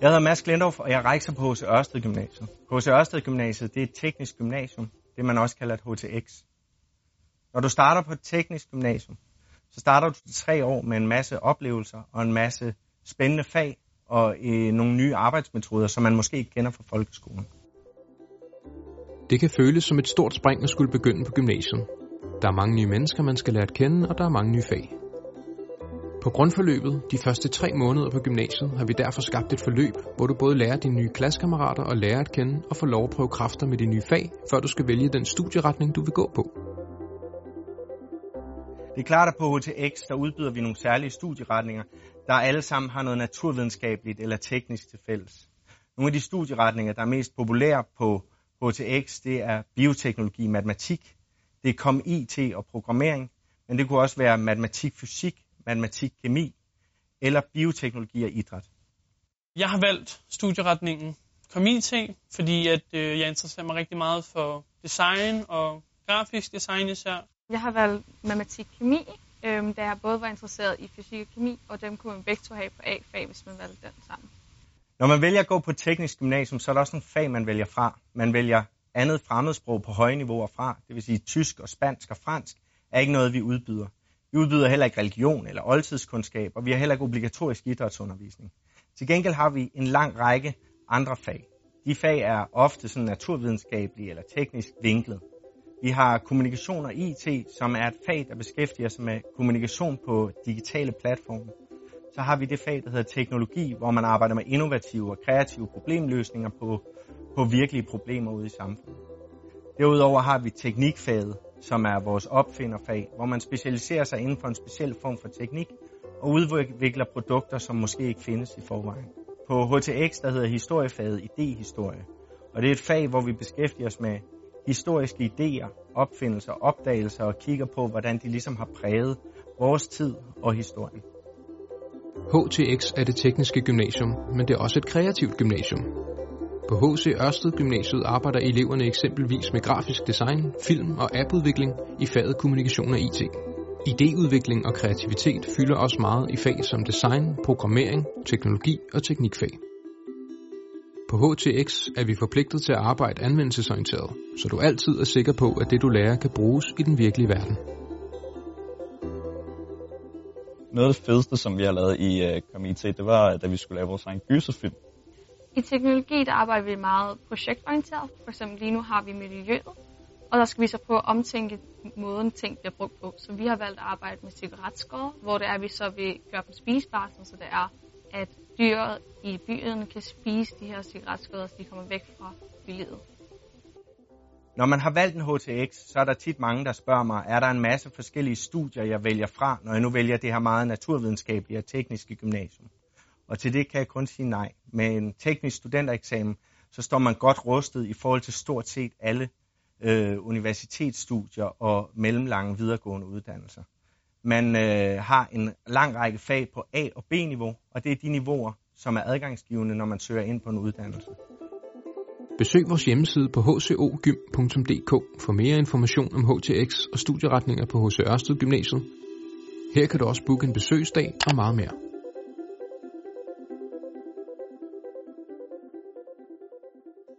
Jeg hedder Mads Glendorf, og jeg rejser på H.C. Ørsted Gymnasiet. H.C. Ørsted Gymnasiet det er et teknisk gymnasium, det man også kalder et HTX. Når du starter på et teknisk gymnasium, så starter du tre år med en masse oplevelser og en masse spændende fag og øh, nogle nye arbejdsmetoder, som man måske ikke kender fra folkeskolen. Det kan føles som et stort spring at skulle begynde på gymnasiet. Der er mange nye mennesker, man skal lære at kende, og der er mange nye fag. På grundforløbet, de første tre måneder på gymnasiet, har vi derfor skabt et forløb, hvor du både lærer dine nye klassekammerater og lærer at kende og får lov at prøve kræfter med de nye fag, før du skal vælge den studieretning, du vil gå på. Det er klart, at på HTX, der udbyder vi nogle særlige studieretninger, der alle sammen har noget naturvidenskabeligt eller teknisk til fælles. Nogle af de studieretninger, der er mest populære på HTX, det er bioteknologi, matematik, det er kom IT og programmering, men det kunne også være matematik, fysik, matematik, kemi eller bioteknologi og idræt. Jeg har valgt studieretningen kom IT, fordi at, øh, jeg interesserer mig rigtig meget for design og grafisk design især. Jeg har valgt matematik kemi, øh, da jeg både var interesseret i fysik og kemi, og dem kunne man begge to have på A-fag, hvis man valgte den sammen. Når man vælger at gå på teknisk gymnasium, så er der også nogle fag, man vælger fra. Man vælger andet fremmedsprog på høje niveauer fra, det vil sige tysk og spansk og fransk, er ikke noget, vi udbyder. Vi udbyder heller ikke religion eller oldtidskundskab, og vi har heller ikke obligatorisk idrætsundervisning. Til gengæld har vi en lang række andre fag. De fag er ofte sådan naturvidenskabelige eller teknisk vinklet. Vi har kommunikation og IT, som er et fag, der beskæftiger sig med kommunikation på digitale platforme. Så har vi det fag, der hedder teknologi, hvor man arbejder med innovative og kreative problemløsninger på, på virkelige problemer ude i samfundet. Derudover har vi teknikfaget, som er vores opfinderfag, hvor man specialiserer sig inden for en speciel form for teknik og udvikler produkter, som måske ikke findes i forvejen. På HTX, der hedder historiefaget idéhistorie, og det er et fag, hvor vi beskæftiger os med historiske idéer, opfindelser, opdagelser og kigger på, hvordan de ligesom har præget vores tid og historien. HTX er det tekniske gymnasium, men det er også et kreativt gymnasium. På HC Ørsted Gymnasiet arbejder eleverne eksempelvis med grafisk design, film og appudvikling i faget kommunikation og IT. Ideudvikling og kreativitet fylder også meget i fag som design, programmering, teknologi og teknikfag. På HTX er vi forpligtet til at arbejde anvendelsesorienteret, så du altid er sikker på, at det du lærer kan bruges i den virkelige verden. Noget af det fedeste, som vi har lavet i øh, uh, Comité, det var, øh, da vi skulle lave vores egen gyserfilm. I teknologi der arbejder vi meget projektorienteret. For eksempel lige nu har vi miljøet, og der skal vi så prøve at omtænke måden ting bliver brugt på. Så vi har valgt at arbejde med cigaretskår, hvor det er, at vi så vil gøre dem spisbare, så det er, at dyret i byen kan spise de her cigaretskår, så de kommer væk fra bylivet. Når man har valgt en HTX, så er der tit mange, der spørger mig, er der en masse forskellige studier, jeg vælger fra, når jeg nu vælger det her meget naturvidenskabelige og tekniske gymnasium? Og til det kan jeg kun sige nej. Med en teknisk studentereksamen, så står man godt rustet i forhold til stort set alle øh, universitetsstudier og mellemlange videregående uddannelser. Man øh, har en lang række fag på A- og B-niveau, og det er de niveauer, som er adgangsgivende, når man søger ind på en uddannelse. Besøg vores hjemmeside på hcogym.dk for mere information om HTX og studieretninger på HC Ørsted Gymnasiet. Her kan du også booke en besøgsdag og meget mere.